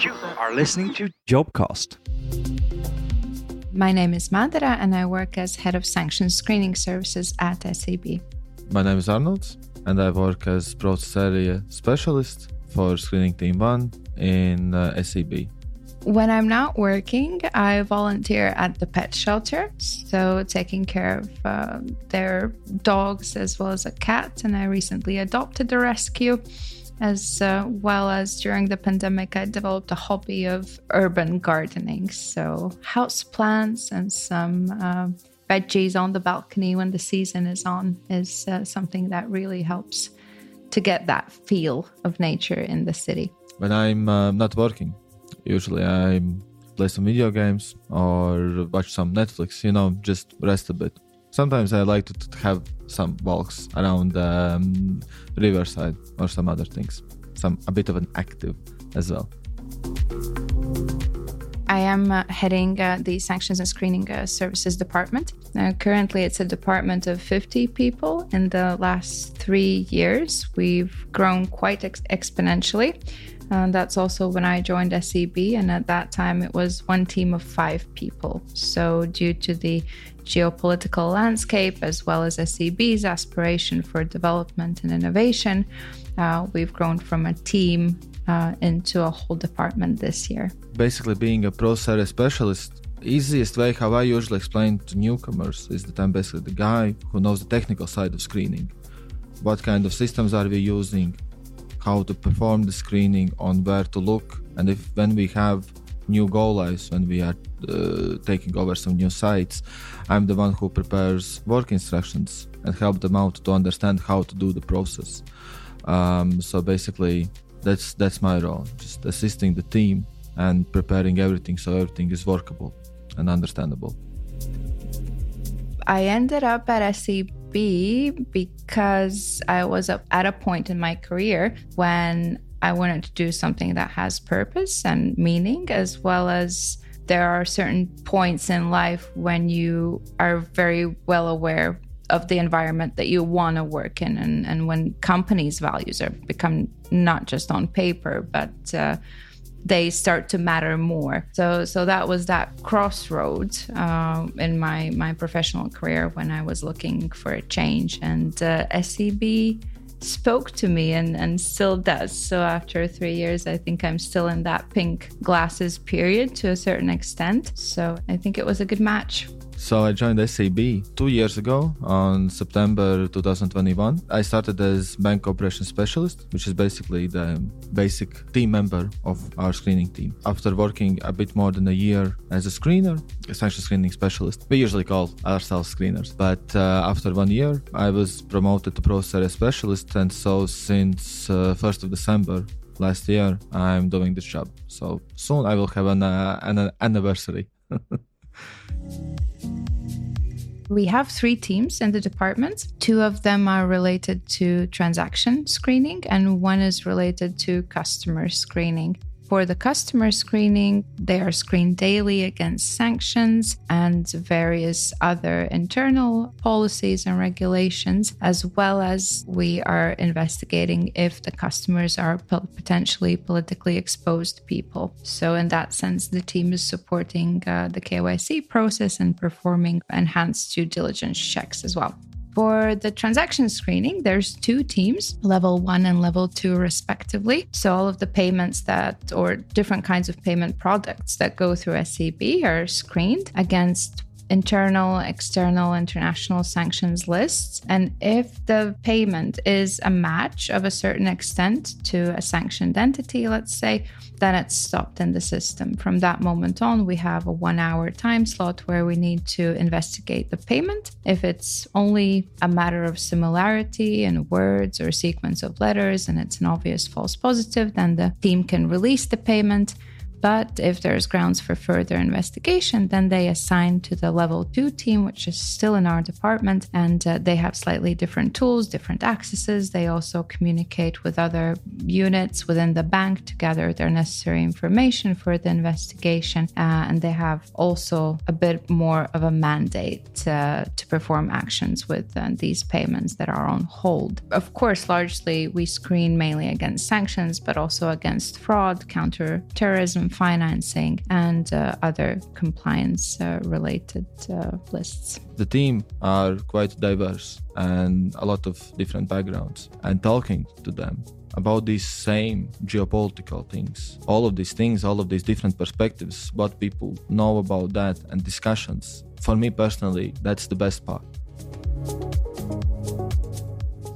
You are listening to Jobcast. My name is Madara and I work as head of sanctions screening services at SEB. My name is Arnold and I work as process area specialist for screening team 1 in uh, SEB. When I'm not working, I volunteer at the pet shelter, so taking care of uh, their dogs as well as a cat. And I recently adopted a rescue, as uh, well as during the pandemic, I developed a hobby of urban gardening. So, house plants and some uh, veggies on the balcony when the season is on is uh, something that really helps to get that feel of nature in the city. When I'm uh, not working, Usually I play some video games or watch some Netflix, you know, just rest a bit. Sometimes I like to have some walks around the um, riverside or some other things. Some a bit of an active as well. I am uh, heading uh, the sanctions and screening uh, services department. currently, it's a department of 50 people. In the last three years, we've grown quite ex- exponentially. That's also when I joined SEB, and at that time it was one team of five people. So, due to the geopolitical landscape as well as SEB's aspiration for development and innovation, uh, we've grown from a team uh, into a whole department this year. Basically, being a process specialist easiest way how I usually explain to newcomers is that I'm basically the guy who knows the technical side of screening. What kind of systems are we using? how to perform the screening, on where to look, and if when we have new go lives, when we are uh, taking over some new sites, I'm the one who prepares work instructions and help them out to understand how to do the process. Um, so basically, that's that's my role, just assisting the team and preparing everything so everything is workable and understandable. I ended up at SEB because I was at a point in my career when I wanted to do something that has purpose and meaning, as well as there are certain points in life when you are very well aware of the environment that you want to work in and, and when companies' values are become not just on paper, but uh, they start to matter more. So so that was that crossroad uh, in my my professional career when I was looking for a change, and uh, SEB spoke to me and, and still does. So after three years, I think I'm still in that pink glasses period to a certain extent. So I think it was a good match. So I joined SEB two years ago on September 2021. I started as bank operations specialist, which is basically the basic team member of our screening team. After working a bit more than a year as a screener, a sanction screening specialist, we usually call ourselves screeners. But uh, after one year, I was promoted to process area specialist, and so since uh, 1st of December last year, I'm doing this job. So soon I will have an, uh, an anniversary. We have three teams in the department. Two of them are related to transaction screening, and one is related to customer screening. For the customer screening, they are screened daily against sanctions and various other internal policies and regulations, as well as we are investigating if the customers are potentially politically exposed people. So, in that sense, the team is supporting uh, the KYC process and performing enhanced due diligence checks as well. For the transaction screening, there's two teams, level one and level two, respectively. So all of the payments that, or different kinds of payment products that go through SEB are screened against internal, external, international sanctions lists. And if the payment is a match of a certain extent to a sanctioned entity, let's say, then it's stopped in the system. From that moment on, we have a one hour time slot where we need to investigate the payment. If it's only a matter of similarity in words or sequence of letters and it's an obvious false positive, then the team can release the payment But if there's grounds for further investigation, then they assign to the level two team, which is still in our department. And uh, they have slightly different tools, different accesses. They also communicate with other units within the bank to gather their necessary information for the investigation. Uh, and they have also a bit more of a mandate uh, to perform actions with uh, these payments that are on hold. Of course, largely we screen mainly against sanctions, but also against fraud, counter-terrorism financing, and uh, other compliance uh, related uh, lists. The team are quite diverse and a lot of different backgrounds, and talking to them about these same geopolitical things. All of these things, all of these different perspectives, what people know about that, and discussions. For me personally, that's the best part.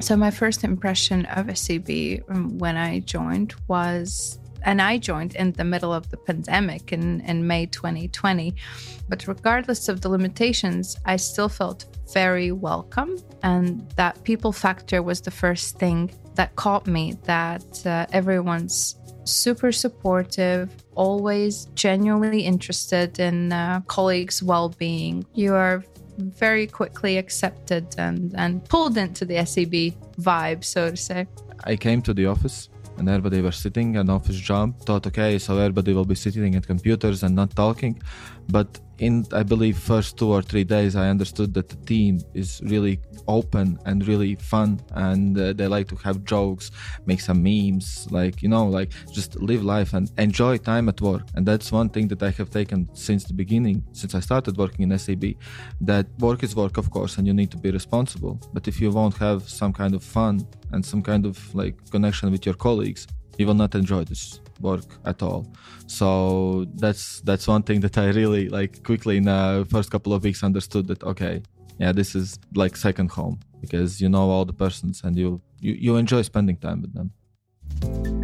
So, my first impression of SEB um, when I joined was, and I joined in the middle of the pandemic in, in May 2020. But regardless of the limitations, I still felt very welcome. And that people factor was the first thing that caught me that uh, everyone's super supportive, always genuinely interested in uh, colleagues' well being. You are very quickly accepted and, and pulled into the SEB vibe, so to say. I came to the office and everybody was sitting an office job. Thought okay so everybody will be sitting at computers and not talking. But in i believe first two or three days i understood that the team is really open and really fun and uh, they like to have jokes make some memes like you know like just live life and enjoy time at work. And that's one thing that i have taken since the beginning since i started working in SEB that work is work of course and you need to be responsible. But if you won't have some kind of fun and some kind of like connection with your colleagues you will not enjoy this work at all. So that's that's one thing that i really like quickly in the first couple of weeks understood that okay yeah this is like second home because you know all the persons and you you, you enjoy spending time with them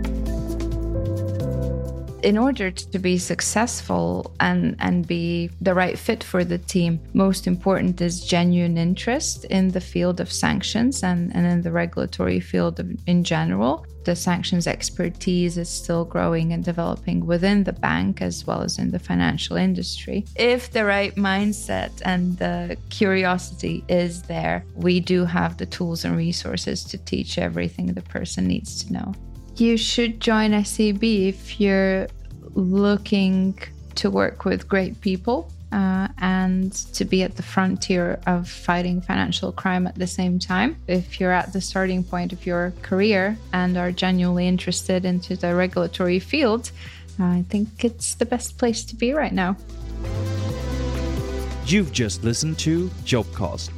in order to be successful and and be the right fit for the team most important is genuine interest in the field of sanctions and, and in the regulatory field of, in general the sanctions expertise is still growing and developing within the bank as well as in the financial industry. If the right mindset and the curiosity is there, we do have the tools and resources to teach everything the person needs to know you should join SEB if you're looking to work with great people uh, and to be at the frontier of fighting financial crime at the same time. If you're at the starting point of your career and are genuinely interested into the regulatory field, I think it's the best place to be right now. You've just listened to Jobcast